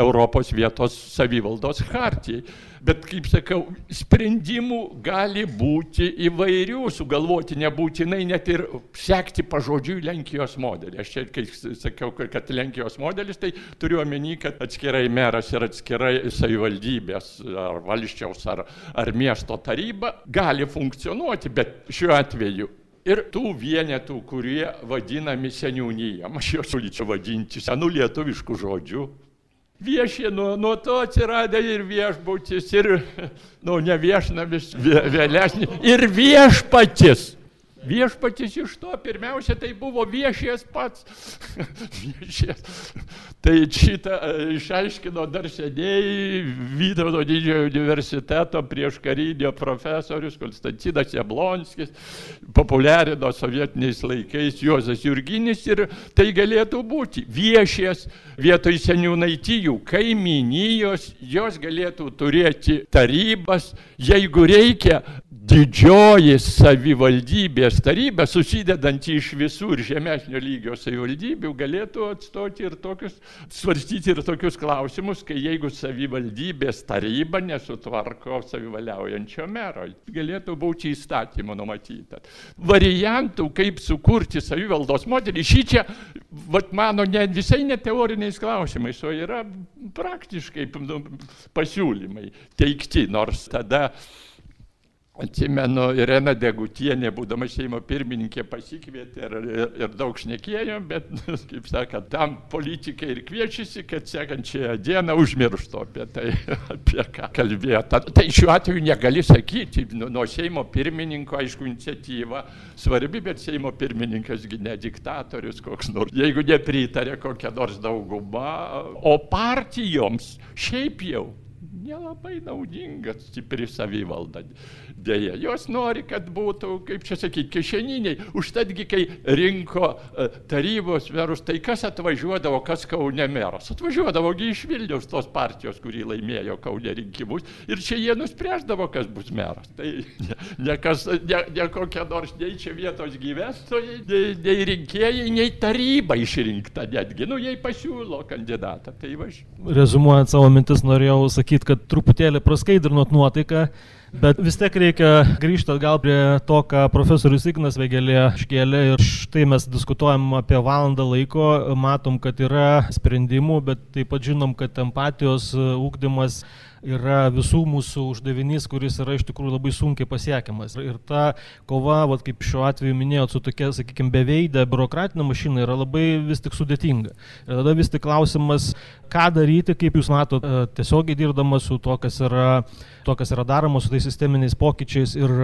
Europos vietos savivaldos hartijai. Bet, kaip sakau, sprendimų gali būti įvairių, sugalvoti nebūtinai net ir sekti pažodžiui Lenkijos modelį. Aš čia, kai sakiau, kad Lenkijos modelis, tai turiu omeny, kad atskirai meras ir atskirai savivaldybės ar valščiaus ar, ar miesto taryba gali funkcionuoti, bet šiuo atveju ir tų vienetų, kurie vadinami seniūnyjam, aš juos siūlyčiau vadinti senų lietuviškų žodžių, viešė, nuo, to atsiradė ir viešbutis, ir, nu, ne viešnamis, vėlesnis, ir viešpatis. Viešpatis iš to pirmiausia tai buvo viešės pats. viešės. Tai šitą e, išaiškino dar seniai Vytauto didžiojo universiteto prieš karinio profesorius Konstantinas Jablonskis, populiarino sovietiniais laikais Juozas Jurginis ir tai galėtų būti viešės vietoj seniūnaitijų, kaiminijos, jos galėtų turėti tarybas, jeigu reikia didžioji savivaldybės taryba, susidedanti iš visų ir žemesnio lygio savivaldybių, galėtų atstoti ir tokius, svarstyti ir tokius klausimus, kai jeigu savivaldybės taryba nesutvarko savivaliaujančio mero, galėtų būti įstatymo numatyta. Variantų, kaip sukurti savivaldos modelį, šį čia, vat, mano, ne, visai ne teoriniais klausimais, o yra praktiškai nu, pasiūlymai teikti, nors tada Atsimenu, Irena Degutienė, būdama Seimo pirmininkė, pasikvietė ir, ir, ir daug šnekėjom, bet, kaip sakant, tam politikai ir kviečiasi, kad sekančią dieną užmirštų apie tai, apie ką kalbėjo. Ta, tai šiuo atveju negali sakyti, nu, nuo Seimo pirmininko, aišku, iniciatyva svarbi, bet Seimo pirmininkasgi ne diktatorius koks nors, jeigu nepritarė kokia nors dauguma, o partijoms šiaip jau nelabai naudinga stipri savivalda. Deja, jos nori, kad būtų, kaip čia sakyti, kišeniniai. Užtadgi, kai rinko e, tarybos merus, tai kas atvažiuodavo, kas Kaune meras? Atvažiuodavogi iš Vilnius tos partijos, kurį laimėjo Kaune rinkimus. Ir čia jie nuspręsdavo, kas bus meras. Tai ne, ne, kas, ne, ne kokia nors nei čia vietos gyventojai, nei, nei rinkėjai, nei taryba išrinkta netgi. Nu, jei pasiūlo kandidatą. Tai. Rezumuojant savo mintis, norėjau sakyti, kad truputėlį praskaidrinot nuotaiką. Bet vis tiek reikia grįžti atgal prie to, ką profesorius Ignas Vegelė iškėlė ir štai mes diskutuojam apie valandą laiko, matom, kad yra sprendimų, bet taip pat žinom, kad empatijos ūkdymas yra visų mūsų uždavinys, kuris yra iš tikrųjų labai sunkiai pasiekiamas. Ir ta kova, vat, kaip šiuo atveju minėjot, su tokia, sakykime, beveidę biurokratinė mašina yra labai vis tik sudėtinga. Ir tada vis tik klausimas, ką daryti, kaip jūs matote, tiesiogiai dirbdamas su to, kas yra, to, kas yra daroma su tais sisteminiais pokyčiais ir,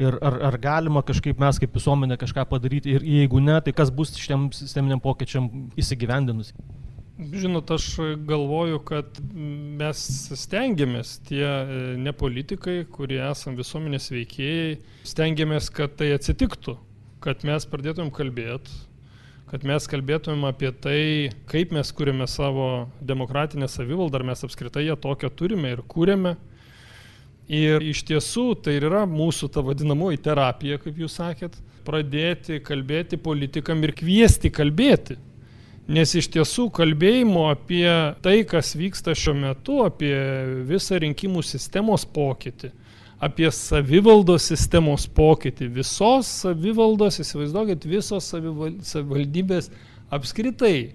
ir ar, ar galima kažkaip mes kaip visuomenė kažką padaryti ir jeigu ne, tai kas bus šitiem sisteminiam pokyčiam įsigyvendinus. Žinot, aš galvoju, kad mes stengiamės, tie e, ne politikai, kurie esam visuomenės veikėjai, stengiamės, kad tai atsitiktų, kad mes pradėtumėm kalbėti, kad mes kalbėtumėm apie tai, kaip mes kūrėme savo demokratinę savivaldą, ar mes apskritai ją tokią turime ir kūrėme. Ir iš tiesų tai yra mūsų ta vadinamoji terapija, kaip jūs sakėt, pradėti kalbėti politikam ir kviesti kalbėti Nes iš tiesų kalbėjimo apie tai, kas vyksta šiuo metu, apie visą rinkimų sistemos pokytį, apie savivaldos sistemos pokytį, visos savivaldos, įsivaizduokit, visos savivaldybės apskritai.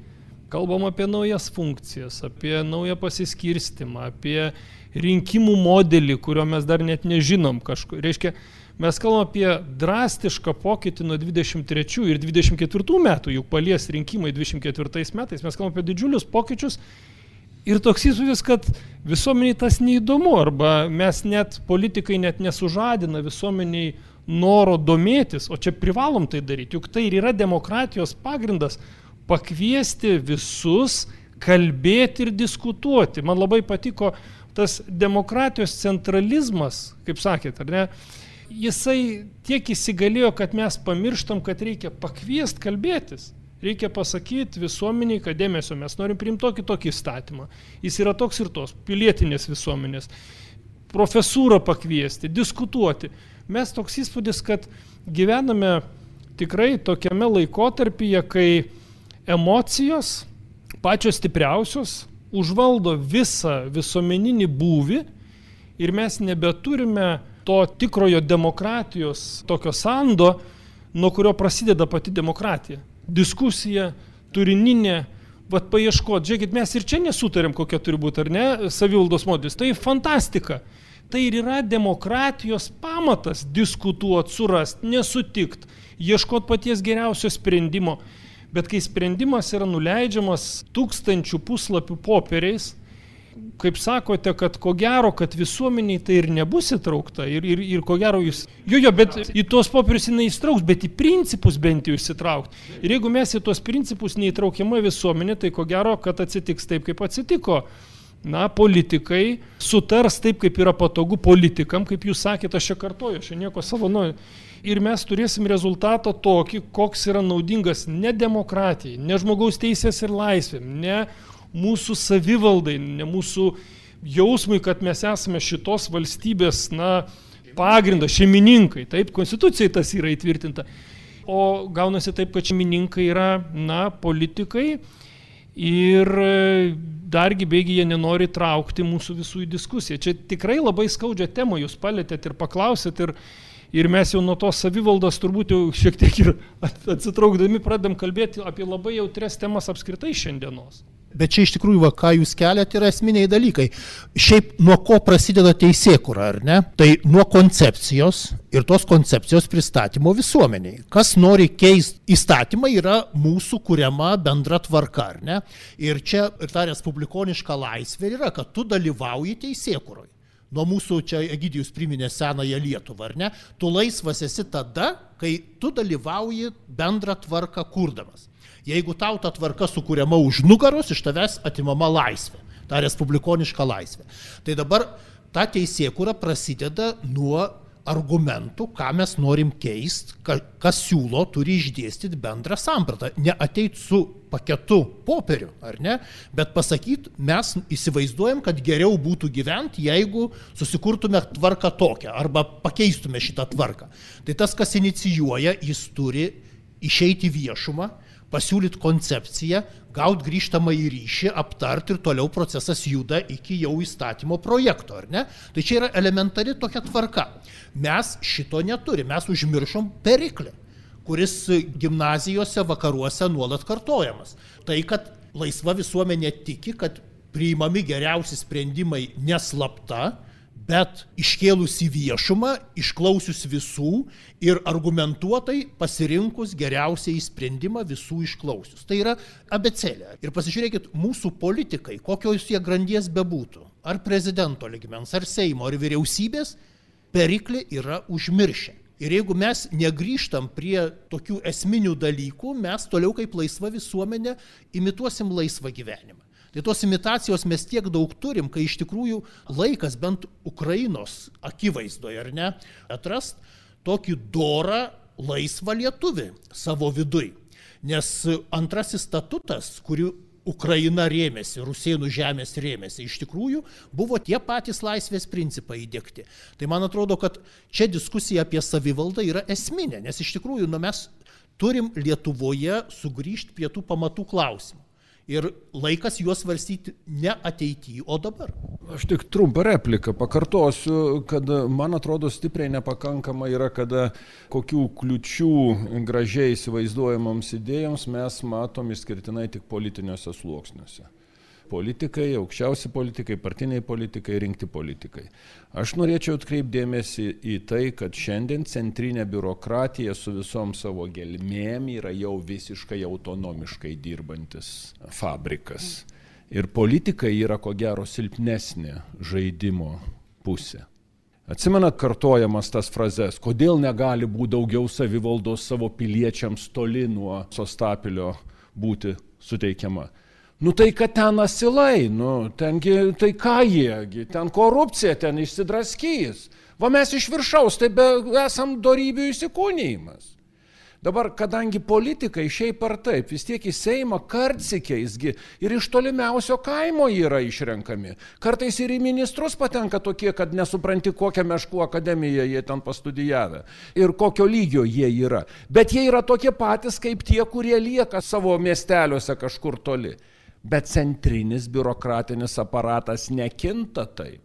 Kalbam apie naujas funkcijas, apie naują pasiskirstimą, apie rinkimų modelį, kurio mes dar net nežinom. Kažku, reiškia, Mes kalbame apie drastišką pokytį nuo 23 ir 24 metų, juk palies rinkimai 24 metais, mes kalbame apie didžiulius pokyčius ir toks įspūdis, kad visuomeniai tas neįdomu, arba mes net, politikai net nesužadina visuomeniai noro domėtis, o čia privalom tai daryti, juk tai ir yra demokratijos pagrindas - pakviesti visus, kalbėti ir diskutuoti. Man labai patiko tas demokratijos centralizmas, kaip sakėt, ar ne? Jisai tiek įsigalėjo, kad mes pamirštam, kad reikia pakviest kalbėtis. Reikia pasakyti visuomeniai, kad dėmesio mes norim priimti tokį tokį įstatymą. Jis yra toks ir tos, pilietinės visuomenės. Profesūrą pakviesti, diskutuoti. Mes toks įspūdis, kad gyvename tikrai tokiame laikotarpyje, kai emocijos pačios stipriausios užvaldo visą visuomeninį būvį ir mes nebeturime to tikrojo demokratijos tokio sando, nuo kurio prasideda pati demokratija. Diskusija, turininė, vad paieškoti, žiūrėkit, mes ir čia nesutarėm, kokia turi būti, ar ne, savivaldos modelis. Tai fantastika. Tai ir yra demokratijos pamatas - diskutuoti, surasti, nesutikti, ieškoti paties geriausio sprendimo. Bet kai sprendimas yra nuleidžiamas tūkstančių puslapių popieriais, kaip sakote, kad ko gero, kad visuomeniai tai ir nebus įtraukta ir, ir, ir ko gero jūs... Jo, jo, bet į tuos popierius jinai įstrauks, bet į principus bent jau įsitraukti. Ir jeigu mes į tuos principus neįtraukiama visuomenė, tai ko gero, kad atsitiks taip, kaip atsitiko. Na, politikai sutars taip, kaip yra patogu politikam, kaip jūs sakėte, aš čia kartoju, aš čia nieko savo noriu. Ir mes turėsim rezultatą tokį, koks yra naudingas ne demokratijai, ne žmogaus teisės ir laisvėm, ne mūsų savivaldai, ne mūsų jausmui, kad mes esame šitos valstybės, na, pagrindas, šeimininkai. Taip, konstitucijai tas yra įtvirtinta. O gaunasi taip, kad šeimininkai yra, na, politikai ir dargi bėgi jie nenori traukti mūsų visų į diskusiją. Čia tikrai labai skaudžią temą jūs palėtėt ir paklausėt ir, ir mes jau nuo tos savivaldos turbūt jau šiek tiek ir atsitraukdami pradedam kalbėti apie labai jautres temas apskritai šiandienos. Bet čia iš tikrųjų, va, ką jūs keliat, yra esminiai dalykai. Šiaip nuo ko prasideda teisėkura, ar ne? Tai nuo koncepcijos ir tos koncepcijos pristatymo visuomeniai. Kas nori keisti įstatymą yra mūsų kuriama bendra tvarka, ar ne? Ir čia ir ta respublikoniška laisvė yra, kad tu dalyvauji teisėkuroje. Nuo mūsų čia Egidijus priminė senąją Lietuvą, ar ne? Tu laisvas esi tada, kai tu dalyvauji bendrą tvarką kurdamas. Jeigu tau ta tvarka sukūriama už nugaros, iš tavęs atimama laisvė, ta respublikoniška laisvė. Tai dabar ta teisėkura prasideda nuo argumentų, ką mes norim keisti, kas siūlo, turi išdėstyti bendrą sampratą. Ne ateit su paketu popieriu, ar ne, bet pasakyti, mes įsivaizduojam, kad geriau būtų gyventi, jeigu susikurtume tvarką tokią arba pakeistume šitą tvarką. Tai tas, kas inicijuoja, jis turi išeiti viešumą pasiūlyti koncepciją, gauti grįžtamą į ryšį, aptarti ir toliau procesas juda iki jau įstatymo projekto, ar ne? Tai čia yra elementari tokia tvarka. Mes šito neturime, mes užmiršom periklį, kuris gimnazijose vakaruose nuolat kartojamas. Tai, kad laisva visuomenė tiki, kad priimami geriausi sprendimai neslapta, bet iškėlus į viešumą, išklausius visų ir argumentuotai pasirinkus geriausiai sprendimą visų išklausius. Tai yra abecelė. Ir pasižiūrėkit, mūsų politikai, kokios jie grandies bebūtų, ar prezidento ligmens, ar Seimo, ar vyriausybės, periklį yra užmiršę. Ir jeigu mes negryžtam prie tokių esminių dalykų, mes toliau kaip laisva visuomenė imituosim laisvą gyvenimą. Tai tos imitacijos mes tiek daug turim, kai iš tikrųjų laikas bent Ukrainos akivaizdoje, ar ne, atrast tokį dorą laisvą lietuvį savo vidui. Nes antrasis statutas, kuriuo Ukraina rėmėsi, Rusėnų žemės rėmėsi, iš tikrųjų buvo tie patys laisvės principai įdėkti. Tai man atrodo, kad čia diskusija apie savivaldą yra esminė, nes iš tikrųjų nu, mes turim Lietuvoje sugrįžti prie tų pamatų klausimų. Ir laikas juos svarstyti ne ateityje, o dabar. Aš tik trumpą repliką pakartosiu, kad man atrodo stipriai nepakankama yra, kada kokių kliučių gražiai įsivaizduojamoms idėjoms mes matom išskirtinai tik politiniuose sluoksniuose politikai, aukščiausi politikai, partiniai politikai, rinkti politikai. Aš norėčiau atkreipdėmėsi į tai, kad šiandien centrinė biurokratija su visom savo gelmėm yra jau visiškai autonomiškai dirbantis fabrikas. Ir politikai yra ko gero silpnesnė žaidimo pusė. Atsimenat kartojamas tas frazes, kodėl negali būti daugiau savivaldos savo piliečiams toli nuo sostapilio būti suteikiama. Nu tai, kad ten asilai, nu, tengi, tai ką jiegi, ten korupcija, ten išsidraskys. Va mes iš viršaus, tai be, esam darybių įsikūnymas. Dabar, kadangi politikai šiaip ar taip, vis tiek į Seimą kartsikeisgi ir iš tolimiausio kaimo yra išrenkami. Kartais ir į ministrus patenka tokie, kad nesupranti, kokią meškų akademiją jie ten pastudijavę ir kokio lygio jie yra. Bet jie yra tokie patys kaip tie, kurie lieka savo miesteliuose kažkur toli. Bet centrinis biurokratinis aparatas nekinta taip.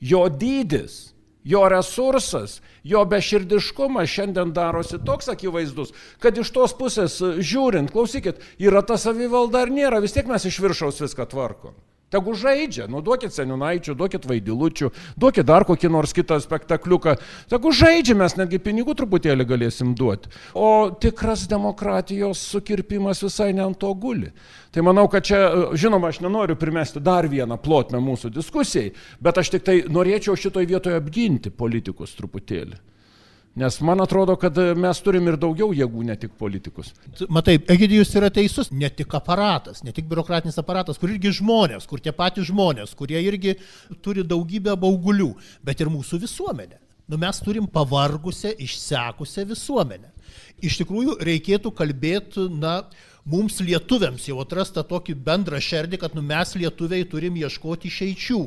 Jo dydis, jo resursas, jo beširdiškumas šiandien darosi toks akivaizdus, kad iš tos pusės žiūrint, klausykit, yra ta savivalda ar nėra, vis tiek mes iš viršaus viską tvarkom. Tegu žaidžia, nu duokit seniunaičių, duokit vaidilučių, duokit dar kokį nors kitą spektakliuką. Tegu žaidžia, mes netgi pinigų truputėlį galėsim duoti. O tikras demokratijos sukirpimas visai ne ant to guli. Tai manau, kad čia, žinoma, aš nenoriu primesti dar vieną plotmę mūsų diskusijai, bet aš tik tai norėčiau šitoj vietoje apginti politikus truputėlį. Nes man atrodo, kad mes turim ir daugiau jėgų, ne tik politikus. Matai, Egidijus yra teisus, ne tik aparatas, ne tik biurokratinis aparatas, kur irgi žmonės, kur tie patys žmonės, kurie irgi turi daugybę baugulių, bet ir mūsų visuomenė. Nu, mes turim pavargusią, išsekusią visuomenę. Iš tikrųjų, reikėtų kalbėti, na, mums lietuviams jau atrasta tokį bendrą šerdį, kad nu, mes lietuviai turim ieškoti išeičių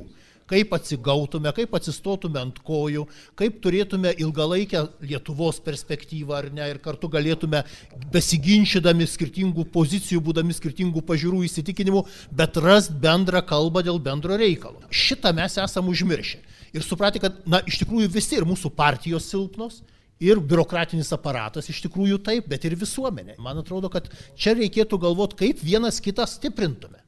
kaip atsigautume, kaip atsistotume ant kojų, kaip turėtume ilgalaikę Lietuvos perspektyvą ar ne ir kartu galėtume besiginčydami skirtingų pozicijų, būdami skirtingų pažiūrų įsitikinimų, bet rast bendrą kalbą dėl bendro reikalo. Šitą mes esam užmiršę. Ir supratę, kad, na, iš tikrųjų visi ir mūsų partijos silpnos, ir biurokratinis aparatas iš tikrųjų taip, bet ir visuomenė. Man atrodo, kad čia reikėtų galvoti, kaip vienas kitą stiprintume.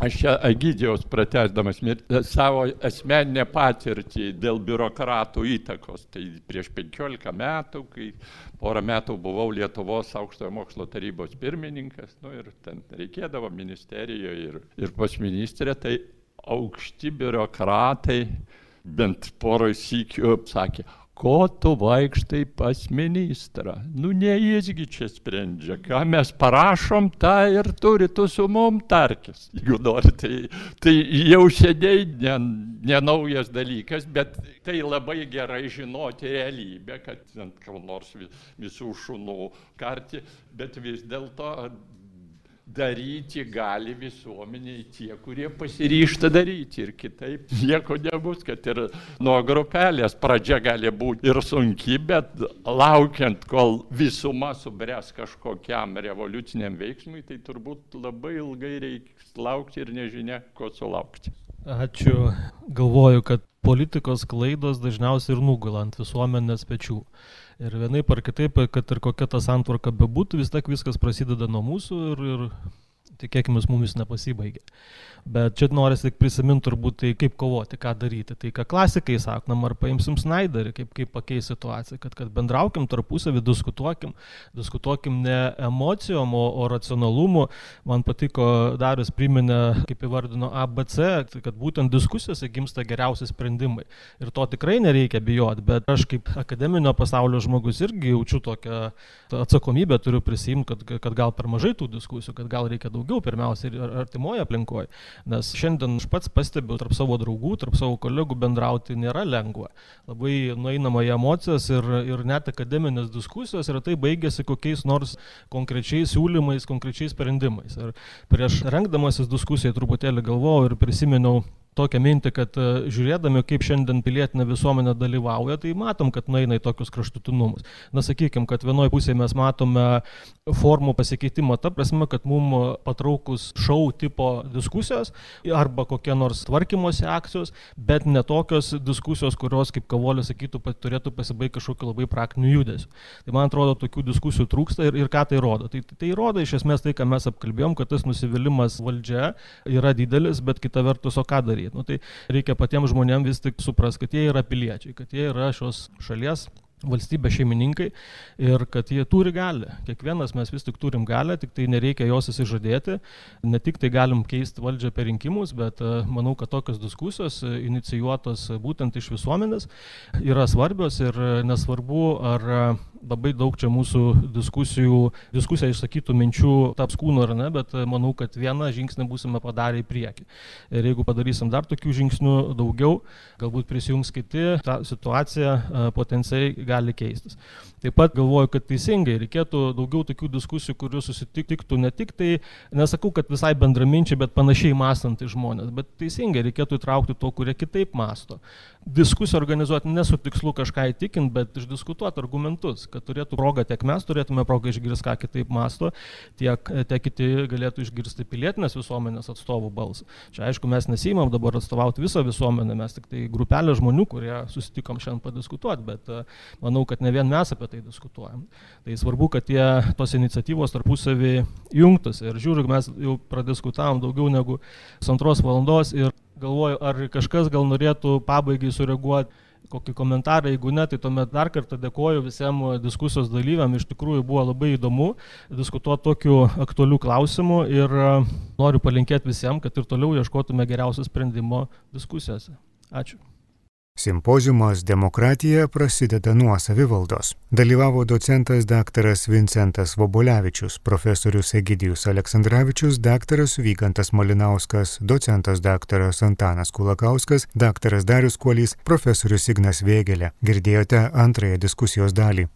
Aš čia Agidijos pratesdamas savo asmeninę patirtį dėl biurokratų įtakos. Tai prieš 15 metų, kai porą metų buvau Lietuvos aukštojo mokslo tarybos pirmininkas, nu, ir ten reikėdavo ministerijoje ir, ir pas ministrė, tai aukšti biurokratai bent porą sykių sakė, ko tu vaikštai pas ministrą? Nu, ne jisgi čia sprendžia, ką mes parašom, tą ir turi tu su mum tarkis. Jeigu nori, tai, tai jau seniai ne, ne naujas dalykas, bet tai labai gerai žinoti realybę, kad ant nors visų šunų karti, bet vis dėlto daryti gali visuomeniai tie, kurie pasiryšta daryti ir kitaip nieko nebus, kad ir nuo grupelės pradžia gali būti ir sunki, bet laukiant, kol visuma subręs kažkokiam revoliuciniam veiksmui, tai turbūt labai ilgai reiks laukti ir nežinia, ko sulaukti. Ačiū. Galvoju, kad politikos klaidos dažniausiai ir nugula ant visuomenės pečių. Ir vienaip ar kitaip, kad ir kokia ta santvarka bebūtų, vis tiek viskas prasideda nuo mūsų ir, ir tikėkime, mumis nepasibaigė. Bet čia norisi tik prisiminti turbūt tai, kaip kovoti, ką daryti. Tai ką klasikai sakom, ar paimsim Snyderį, kaip, kaip pakeis situaciją, kad, kad bendraukim tarpusavį, diskutuokim, diskutuokim ne emocijom, o, o racionalumu. Man patiko, Darius priminė, kaip įvardino ABC, kad būtent diskusijose gimsta geriausi sprendimai. Ir to tikrai nereikia bijoti, bet aš kaip akademinio pasaulio žmogus irgi jaučiu tokią atsakomybę, turiu prisimti, kad, kad gal per mažai tų diskusijų, kad gal reikia daugiau, pirmiausia, ir artimoje aplinkoje. Nes šiandien aš pats pastebiu tarp savo draugų, tarp savo kolegų bendrauti nėra lengva. Labai nueinama į emocijas ir, ir net akademinės diskusijos ir tai baigėsi kokiais nors konkrečiais siūlymais, konkrečiais sprendimais. Ir prieš rengdamasis diskusijai truputėlį galvojau ir prisiminiau tokią mintį, kad e, žiūrėdami, kaip šiandien pilietinė visuomenė dalyvauja, tai matom, kad nueina į tokius kraštutinumus. Na, sakykime, kad vienoje pusėje mes matome formų pasikeitimą, ta prasme, kad mums patraukus šau tipo diskusijos arba kokie nors tvarkymosi akcijos, bet ne tokios diskusijos, kurios, kaip Kavolis sakytų, turėtų pasibaigti kažkokiu labai praktiniu judesiu. Tai man atrodo, tokių diskusijų trūksta ir, ir ką tai rodo. Tai, tai rodo iš esmės tai, ką mes apkalbėjom, kad tas nusivylimas valdžia yra didelis, bet kita vertus, o ką daryti? Daryti. Nu, tai reikia patiems žmonėms vis tik suprasti, kad jie yra piliečiai, kad jie yra šios šalies valstybės šeimininkai ir kad jie turi galę. Kiekvienas mes vis tik turim galę, tik tai nereikia jos įsižadėti. Ne tik tai galim keisti valdžią per rinkimus, bet e, manau, kad tokios diskusijos e, inicijuotos būtent iš visuomenės yra svarbios ir e, nesvarbu, ar labai daug čia mūsų diskusijų, diskusija išsakytų minčių taps kūno ar ne, bet e, manau, kad vieną žingsnį būsime padarę į priekį. Ir jeigu padarysim dar tokių žingsnių daugiau, galbūt prisijungs kiti, ta situacija e, potencialiai gali keistis. Taip pat galvoju, kad teisingai reikėtų daugiau tokių diskusijų, kurių susitiktų ne tik tai, nesakau, kad visai bendraminčiai, bet panašiai mąstantys žmonės, bet teisingai reikėtų įtraukti to, kurie kitaip masto. Diskusiją organizuoti nesu tikslu kažką įtikinti, bet išdiskutuoti argumentus, kad turėtų progą tiek mes turėtume progą išgirsti, ką kitaip masto, tiek, tiek kiti galėtų išgirsti pilietinės visuomenės atstovų balsą. Čia aišku, mes nesimam dabar atstovauti visą visuomenę, mes tik tai grupelė žmonių, kurie susitikom šiandien padiskutuoti, bet e, manau, kad ne vien mes apie tai diskutuojam. Tai svarbu, kad tie, tos iniciatyvos tarpusavį jungtųsi. Ir žiūriu, mes jau pradiskutavom daugiau negu pusantros valandos ir galvoju, ar kažkas gal norėtų pabaigai sureaguoti kokį komentarą, jeigu ne, tai tuomet dar kartą dėkoju visiems diskusijos dalyviam, iš tikrųjų buvo labai įdomu diskutuoti tokiu aktualiu klausimu ir e, noriu palinkėti visiems, kad ir toliau ieškotume geriausio sprendimo diskusijose. Ačiū. Simpozijumas Demokratija prasideda nuo savivaldos. Dalyvavo docentas dr. Vincentas Vobolevičius, profesorius Egidijus Aleksandраvičius, dr. Vygantas Malinauskas, docentas dr. Antanas Kulakauskas, dr. Darius Kuolys, profesorius Ignas Vėgelė. Girdėjote antrąją diskusijos dalį.